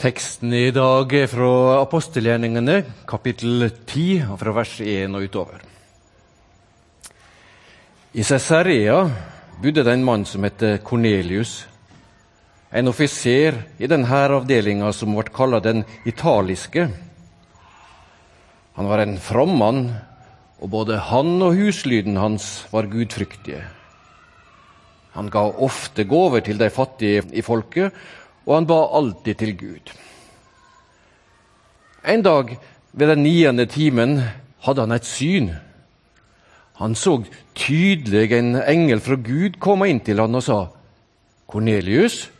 Teksten i dag er fra apostelgjerningene, kapittel 10, fra vers 1 og utover. I Cesarea bodde det en mann som het Kornelius, en offiser i denne avdelinga som ble kalt den italiske. Han var en from mann, og både han og huslyden hans var gudfryktige. Han ga ofte gaver til de fattige i folket, og han ba alltid til Gud. En dag ved den niende timen hadde han et syn. Han så tydelig en engel fra Gud komme inn til han og sa, 'Kornelius?'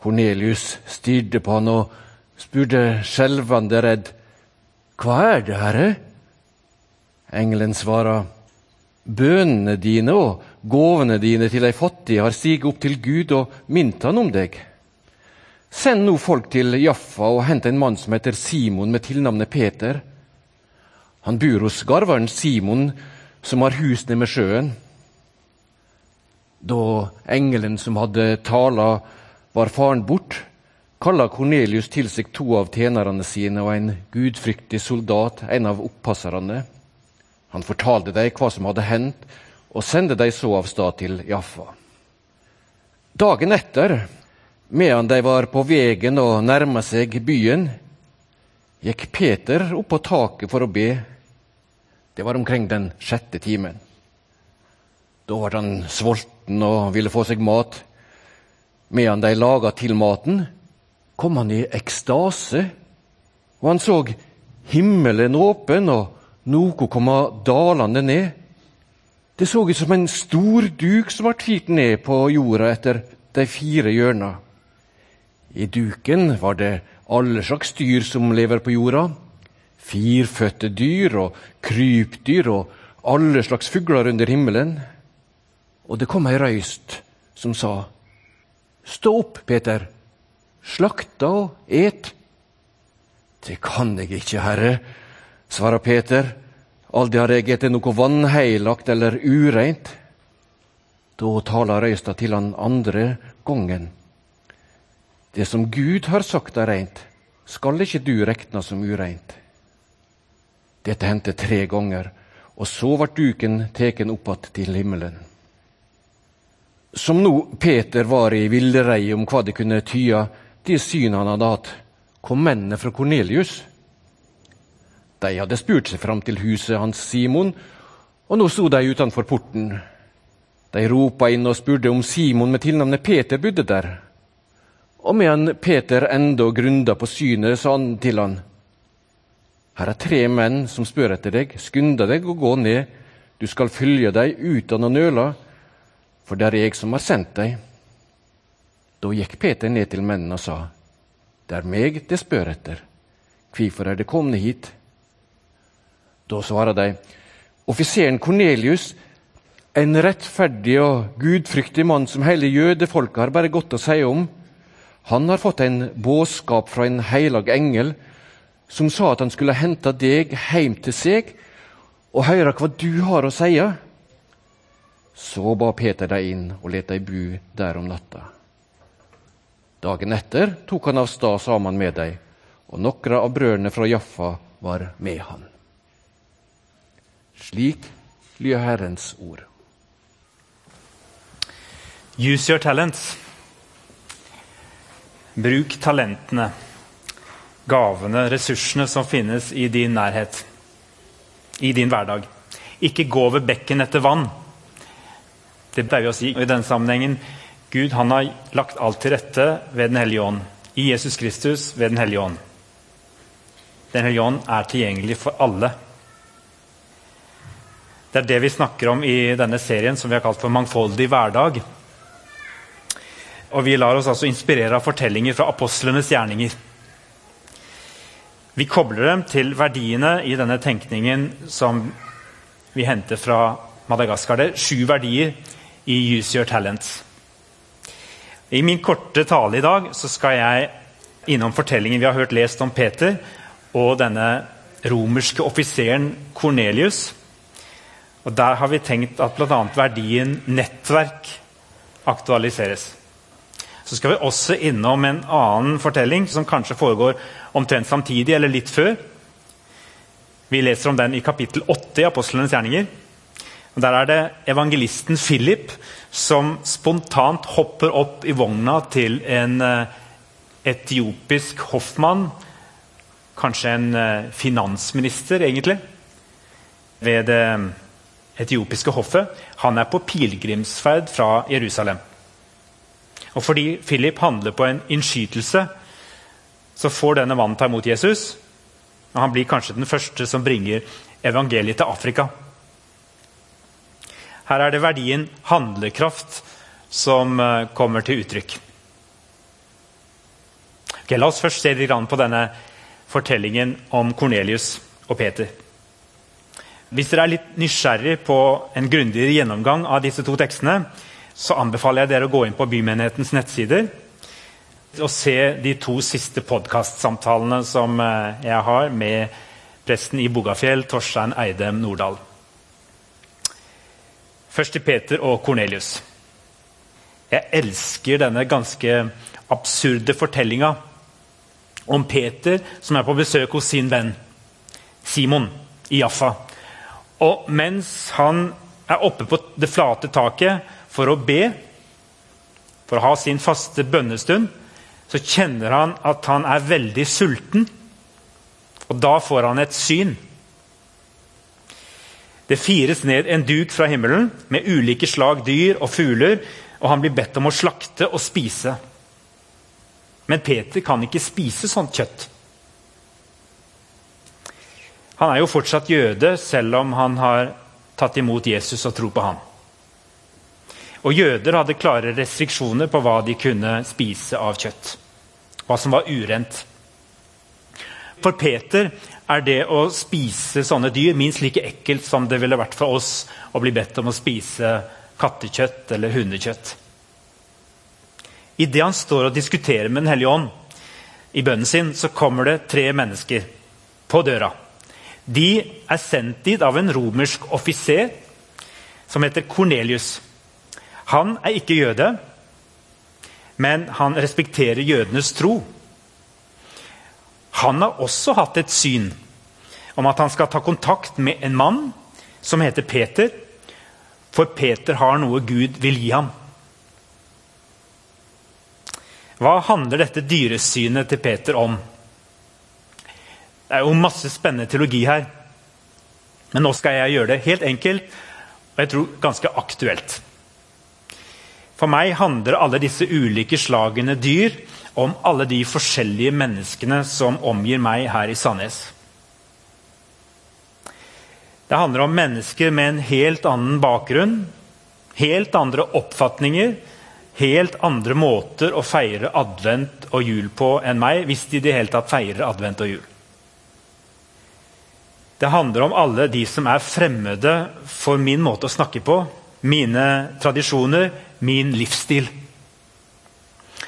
Kornelius stirret på han og spurte skjelvende redd, 'Hva er det, Herre?' Engelen svarer, 'Bønene dine og gavene dine til de fattige har stiget opp til Gud og minnet han om deg.' Send nå folk til Jaffa og hent en mann som heter Simon med tilnavnet Peter. Han bor hos garveren Simon, som har hus nede med sjøen. Da engelen som hadde tala, var faren bort, kalla Kornelius til seg to av tjenerne sine og en gudfryktig soldat, en av oppasserne. Han fortalte dem hva som hadde hendt, og sendte dem så av sted til Jaffa. Dagen etter Medan de var på veien og nærma seg byen, gikk Peter opp på taket for å be. Det var omkring den sjette timen. Da var han sulten og ville få seg mat. Medan de laga til maten, kom han i ekstase, og han så himmelen åpen og noe komme dalende ned. Det så ut som en stor duk som ble firt ned på jorda etter de fire hjørna. I duken var det alle slags dyr som lever på jorda. Firfødte dyr og krypdyr og alle slags fugler under himmelen. Og det kom ei røyst som sa, Stå opp, Peter, slakta og et. Det kan jeg ikke, herre, svarer Peter, aldri har jeg ete noe vannheilagt eller ureint. Da taler røysta til han andre gongen. Det som Gud har sagt er rent, skal ikke du rekne som ureint. Dette hendte tre ganger, og så ble duken teken opp att til himmelen. Som nå Peter var i villrei om hva det kunne tyde, de syn han hadde hatt, kom mennene fra Kornelius. De hadde spurt seg fram til huset hans Simon, og nå sto de utenfor porten. De ropa inn og spurte om Simon med tilnavnet Peter bodde der. Og medan Peter enda grunda på synet, sa han til han, Her er tre menn som spør etter deg. Skunda deg å gå ned. Du skal følge dem uten å nøle, for det er jeg som har sendt deg. Da gikk Peter ned til mennene og sa, Det er meg de spør etter. Hvorfor er de kommet hit? Da svarer de, Offiseren Kornelius, en rettferdig og gudfryktig mann som hele jødefolket har bare godt å si om, han har fått en budskap fra en heilag engel som sa at han skulle hente deg hjem til seg og høre hva du har å si. Så ba Peter deg inn og lot deg bo der om natta. Dagen etter tok han av sted sammen med deg, og noen av brødrene fra Jaffa var med han. Slik lyder Herrens ord. Use your talents. Bruk talentene, gavene, ressursene som finnes i din nærhet, i din hverdag. Ikke gå ved bekken etter vann. Det pleier vi å si i denne sammenhengen. Gud han har lagt alt til rette ved Den hellige ånd. I Jesus Kristus ved Den hellige ånd. Den hellige ånd er tilgjengelig for alle. Det er det vi snakker om i denne serien som vi har kalt for Mangfoldig hverdag. Og vi lar oss altså inspirere av fortellinger fra apostlenes gjerninger. Vi kobler dem til verdiene i denne tenkningen som vi henter fra Madagaskar. Det er sju verdier i Use Your Talents. I min korte tale i dag skal jeg innom fortellingen vi har hørt lest om Peter og denne romerske offiseren Kornelius. Og Der har vi tenkt at bl.a. verdien nettverk aktualiseres. Så skal vi også innom en annen fortelling som kanskje foregår omtrent samtidig eller litt før. Vi leser om den i kapittel 8 i Apostlenes gjerninger. Der er det evangelisten Philip som spontant hopper opp i vogna til en eh, etiopisk hoffmann. Kanskje en eh, finansminister, egentlig, ved det etiopiske hoffet. Han er på pilegrimsferd fra Jerusalem. Og fordi Philip handler på en innskytelse, så får denne mannen ta imot Jesus. Og han blir kanskje den første som bringer evangeliet til Afrika. Her er det verdien handlekraft som eh, kommer til uttrykk. Okay, la oss først se litt på denne fortellingen om Kornelius og Peter. Hvis dere er litt nysgjerrig på en grundigere gjennomgang av disse to tekstene, så anbefaler jeg dere å gå inn på Bymenighetens nettsider og se de to siste podkastsamtalene som eh, jeg har med presten i Bogafjell, Torstein Eidem Nordahl. Først til Peter og Kornelius. Jeg elsker denne ganske absurde fortellinga om Peter som er på besøk hos sin venn Simon i Jaffa. Og mens han er oppe på det flate taket for å be, for å ha sin faste bønnestund, så kjenner han at han er veldig sulten. Og da får han et syn. Det fires ned en duk fra himmelen med ulike slag dyr og fugler, og han blir bedt om å slakte og spise. Men Peter kan ikke spise sånt kjøtt. Han er jo fortsatt jøde, selv om han har tatt imot Jesus og tror på ham. Og Jøder hadde klare restriksjoner på hva de kunne spise av kjøtt. Hva som var urent. For Peter er det å spise sånne dyr minst like ekkelt som det ville vært for oss å bli bedt om å spise kattekjøtt eller hundekjøtt. Idet han står og diskuterer med Den hellige ånd i bønnen sin, så kommer det tre mennesker på døra. De er sendt dit av en romersk offiser som heter Kornelius. Han er ikke jøde, men han respekterer jødenes tro. Han har også hatt et syn om at han skal ta kontakt med en mann som heter Peter, for Peter har noe Gud vil gi ham. Hva handler dette dyresynet til Peter om? Det er jo masse spennende teologi her. Men nå skal jeg gjøre det helt enkelt og jeg tror ganske aktuelt. For meg handler alle disse ulike slagene dyr om alle de forskjellige menneskene som omgir meg her i Sandnes. Det handler om mennesker med en helt annen bakgrunn, helt andre oppfatninger, helt andre måter å feire advent og jul på enn meg, hvis de i det hele tatt feirer advent og jul. Det handler om alle de som er fremmede for min måte å snakke på, mine tradisjoner, min livsstil.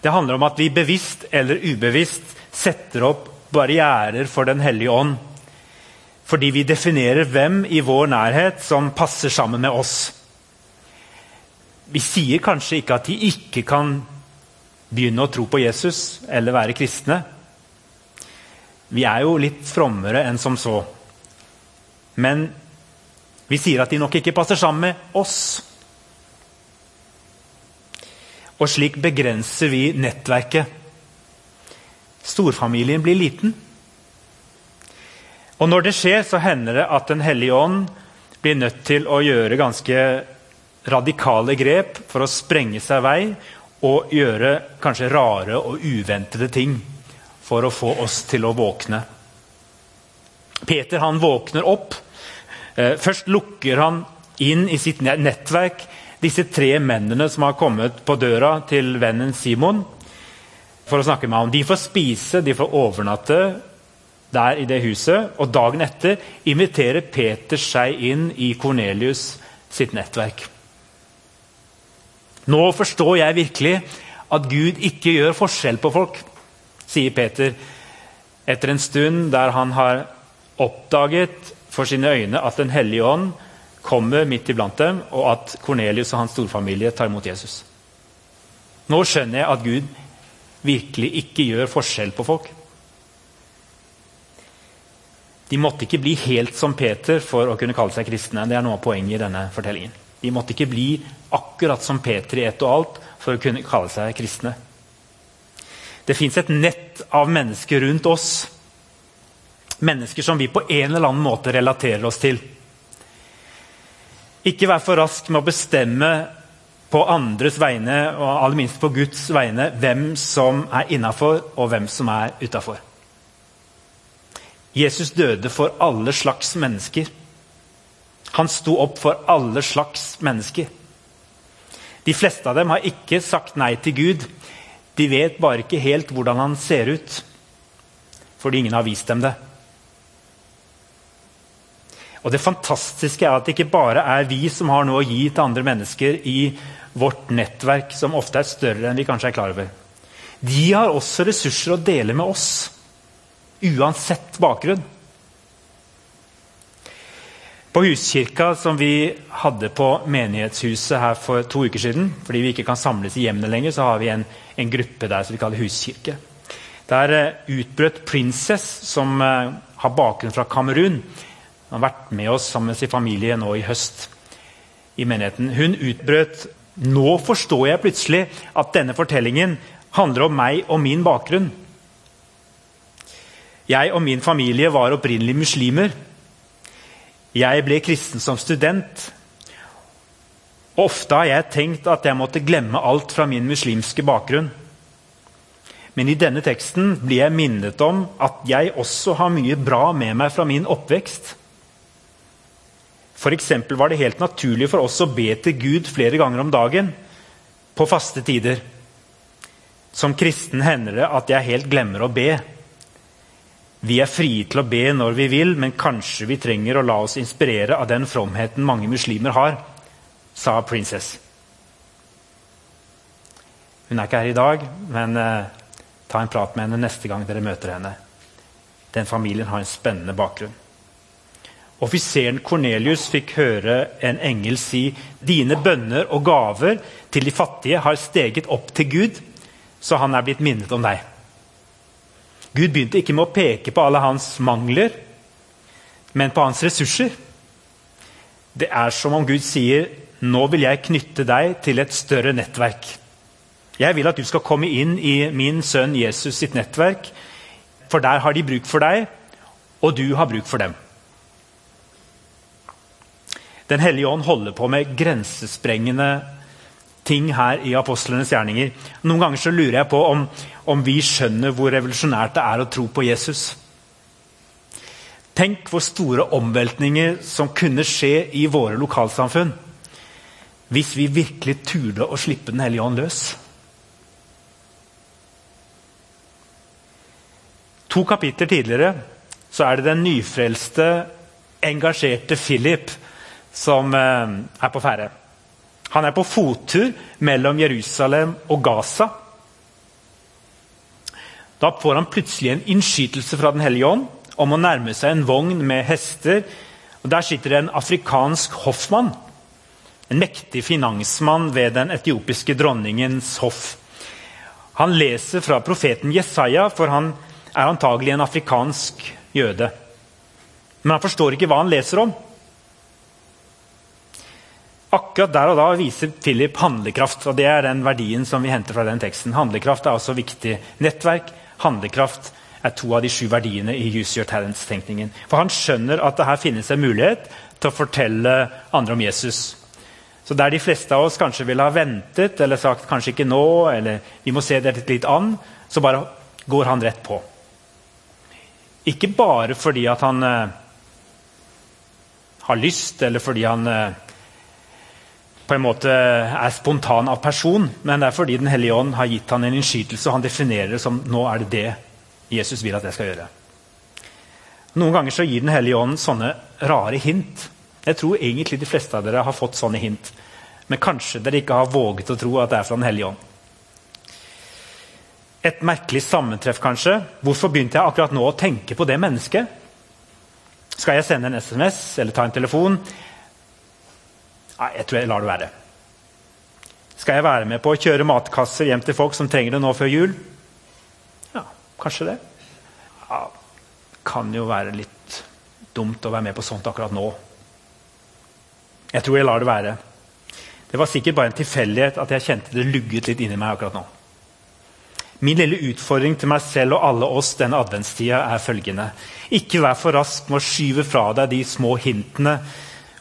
Det handler om at vi bevisst eller ubevisst setter opp barrierer for Den hellige ånd. Fordi vi definerer hvem i vår nærhet som passer sammen med oss. Vi sier kanskje ikke at de ikke kan begynne å tro på Jesus eller være kristne. Vi er jo litt frommere enn som så. Men vi sier at de nok ikke passer sammen med oss. Og slik begrenser vi nettverket. Storfamilien blir liten. Og når det skjer, så hender det at Den hellige ånd blir nødt til å gjøre ganske radikale grep for å sprenge seg vei og gjøre kanskje rare og uventede ting for å få oss til å våkne. Peter han våkner opp. Eh, først lukker han inn i sitt nettverk disse tre mennene som har kommet på døra til vennen Simon for å snakke med ham. De får spise, de får overnatte der i det huset. Og dagen etter inviterer Peter seg inn i Kornelius sitt nettverk. Nå forstår jeg virkelig at Gud ikke gjør forskjell på folk, sier Peter etter en stund der han har oppdaget for sine øyne at Den hellige ånd kommer midt iblant dem, og at Kornelius og hans storfamilie tar imot Jesus. Nå skjønner jeg at Gud virkelig ikke gjør forskjell på folk. De måtte ikke bli helt som Peter for å kunne kalle seg kristne. Det er noe av poenget i denne fortellingen. De måtte ikke bli akkurat som Peter i ett og alt for å kunne kalle seg kristne. Det fins et nett av mennesker rundt oss. Mennesker som vi på en eller annen måte relaterer oss til. Ikke vær for rask med å bestemme på andres vegne, og aller minst på Guds vegne, hvem som er innafor, og hvem som er utafor. Jesus døde for alle slags mennesker. Han sto opp for alle slags mennesker. De fleste av dem har ikke sagt nei til Gud. De vet bare ikke helt hvordan han ser ut, fordi ingen har vist dem det. Og Det fantastiske er at det ikke bare er vi som har noe å gi til andre mennesker i vårt nettverk, som ofte er større enn vi kanskje er klar over. De har også ressurser å dele med oss, uansett bakgrunn. På huskirka som vi hadde på menighetshuset her for to uker siden, fordi vi ikke kan samles i hjemmene lenger, så har vi en, en gruppe der som vi kaller huskirke. Der uh, utbrøt Princess, som uh, har bakgrunn fra Kamerun, han har vært med oss sammen med sin familie nå i høst i menigheten. Hun utbrøt Nå forstår jeg plutselig at denne fortellingen handler om meg og min bakgrunn. Jeg og min familie var opprinnelig muslimer. Jeg ble kristen som student. Ofte har jeg tenkt at jeg måtte glemme alt fra min muslimske bakgrunn. Men i denne teksten blir jeg minnet om at jeg også har mye bra med meg fra min oppvekst. F.eks. var det helt naturlig for oss å be til Gud flere ganger om dagen på faste tider. Som kristen hender det at jeg helt glemmer å be. Vi er frie til å be når vi vil, men kanskje vi trenger å la oss inspirere av den fromheten mange muslimer har, sa Princess. Hun er ikke her i dag, men eh, ta en prat med henne neste gang dere møter henne. Den familien har en spennende bakgrunn. Offiseren Kornelius fikk høre en engel si dine bønner og gaver til de fattige har steget opp til Gud, så han er blitt minnet om deg. Gud begynte ikke med å peke på alle hans mangler, men på hans ressurser. Det er som om Gud sier, 'Nå vil jeg knytte deg til et større nettverk'. Jeg vil at du skal komme inn i min sønn Jesus sitt nettverk, for der har de bruk for deg, og du har bruk for dem. Den hellige ånd holder på med grensesprengende ting her i apostlenes gjerninger. Noen ganger så lurer jeg på om, om vi skjønner hvor revolusjonært det er å tro på Jesus. Tenk hvor store omveltninger som kunne skje i våre lokalsamfunn hvis vi virkelig turde å slippe Den hellige ånd løs. To kapitler tidligere så er det den nyfrelste, engasjerte Philip som eh, er på ferde. Han er på fottur mellom Jerusalem og Gaza. Da får han plutselig en innskytelse fra Den hellige ånd om å nærme seg en vogn med hester. Og Der sitter det en afrikansk hoffmann, en mektig finansmann ved den etiopiske dronningens hoff. Han leser fra profeten Jesaja, for han er antagelig en afrikansk jøde. Men han forstår ikke hva han leser om. Akkurat der og da viser Philip handlekraft. og Det er den verdien som vi henter fra den teksten. Handlekraft er også viktig. Nettverk, handlekraft er to av de sju verdiene i Use Your Talents-tenkningen. For Han skjønner at det her finnes en mulighet til å fortelle andre om Jesus. Så der de fleste av oss kanskje ville ha ventet eller sagt kanskje ikke nå, eller vi må se det litt an, så bare går han rett på. Ikke bare fordi at han eh, har lyst, eller fordi han eh, på en måte er spontan av person, men det er fordi Den hellige ånd har gitt han en innskytelse, og han definerer det som nå er det det Jesus vil at jeg skal gjøre. Noen ganger så gir Den hellige ånd sånne rare hint. Jeg tror egentlig de fleste av dere har fått sånne hint. Men kanskje dere ikke har våget å tro at det er fra Den hellige ånd. Et merkelig sammentreff, kanskje. Hvorfor begynte jeg akkurat nå å tenke på det mennesket? Skal jeg sende en SMS eller ta en telefon? Nei, jeg tror jeg lar det være. Skal jeg være med på å kjøre matkasser hjem til folk som trenger det nå før jul? Ja, kanskje det. Ja, kan jo være litt dumt å være med på sånt akkurat nå. Jeg tror jeg lar det være. Det var sikkert bare en tilfeldighet at jeg kjente det lugget litt inni meg akkurat nå. Min lille utfordring til meg selv og alle oss denne adventstida er følgende. Ikke vær for rask med å skyve fra deg de små hintene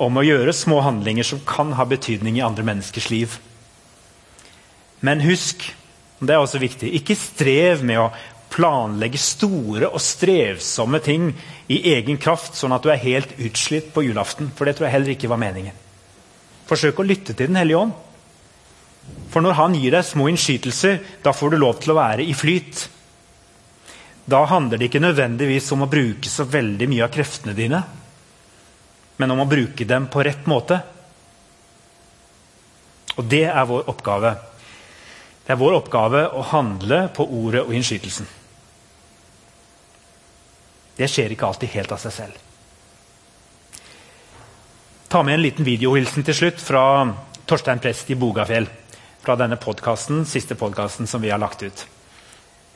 om å gjøre små handlinger som kan ha betydning i andre menneskers liv. Men husk, og det er også viktig, ikke strev med å planlegge store og strevsomme ting i egen kraft, sånn at du er helt utslitt på julaften. For det tror jeg heller ikke var meningen. Forsøk å lytte til Den hellige ånd. For når han gir deg små innskytelser, da får du lov til å være i flyt. Da handler det ikke nødvendigvis om å bruke så veldig mye av kreftene dine, men om å bruke dem på rett måte. Og det er vår oppgave. Det er vår oppgave å handle på ordet og innskytelsen. Det skjer ikke alltid helt av seg selv. Ta med en liten videohilsen til slutt fra Torstein Prest i Bogafjell fra denne podcasten, siste podkasten som vi har lagt ut.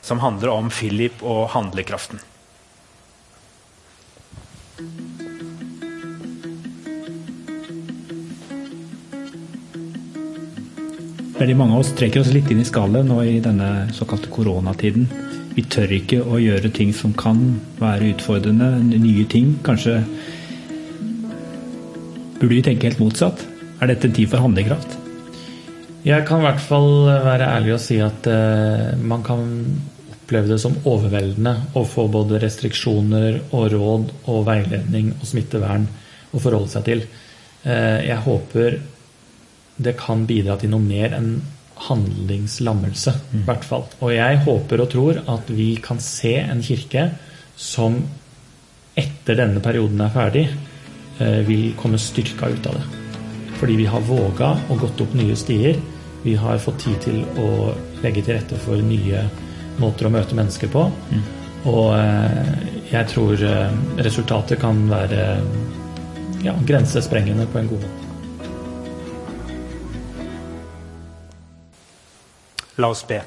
Som handler om Philip og handlekraften. Veldig mange av oss trekker oss litt inn i skallet nå i denne såkalte koronatiden. Vi tør ikke å gjøre ting som kan være utfordrende, nye ting. Kanskje burde vi tenke helt motsatt. Er dette en tid for handlekraft? Jeg kan i hvert fall være ærlig og si at uh, man kan oppleve det som overveldende å få både restriksjoner og råd og veiledning og smittevern å forholde seg til. Uh, jeg håper det kan bidra til noe mer enn handlingslammelse, i hvert fall. Og jeg håper og tror at vi kan se en kirke som etter denne perioden er ferdig, uh, vil komme styrka ut av det. Fordi vi har våga og gått opp nye stier vi har fått tid til å legge til rette for nye måter å møte mennesker på. Mm. Og eh, jeg tror eh, resultatet kan være ja, grensesprengende på en god måte. La oss be.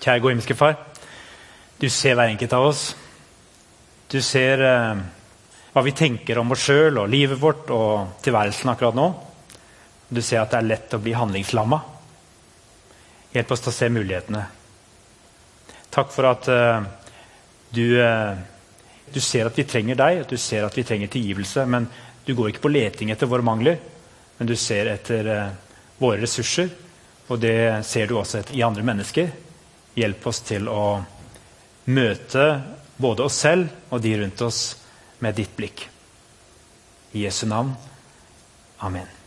Kjære gode himmelske Far. Du ser hver enkelt av oss. Du ser eh, hva vi tenker om oss sjøl og livet vårt og tilværelsen akkurat nå. Du ser at det er lett å bli handlingslamma. Hjelp oss til å se mulighetene. Takk for at eh, du, eh, du, ser at vi trenger deg, at du ser at vi trenger tilgivelse. Men du går ikke på leting etter våre mangler, men du ser etter uh, våre ressurser. Og det ser du også i andre mennesker. Hjelp oss til å møte både oss selv og de rundt oss med ditt blikk. I Jesu navn. Amen.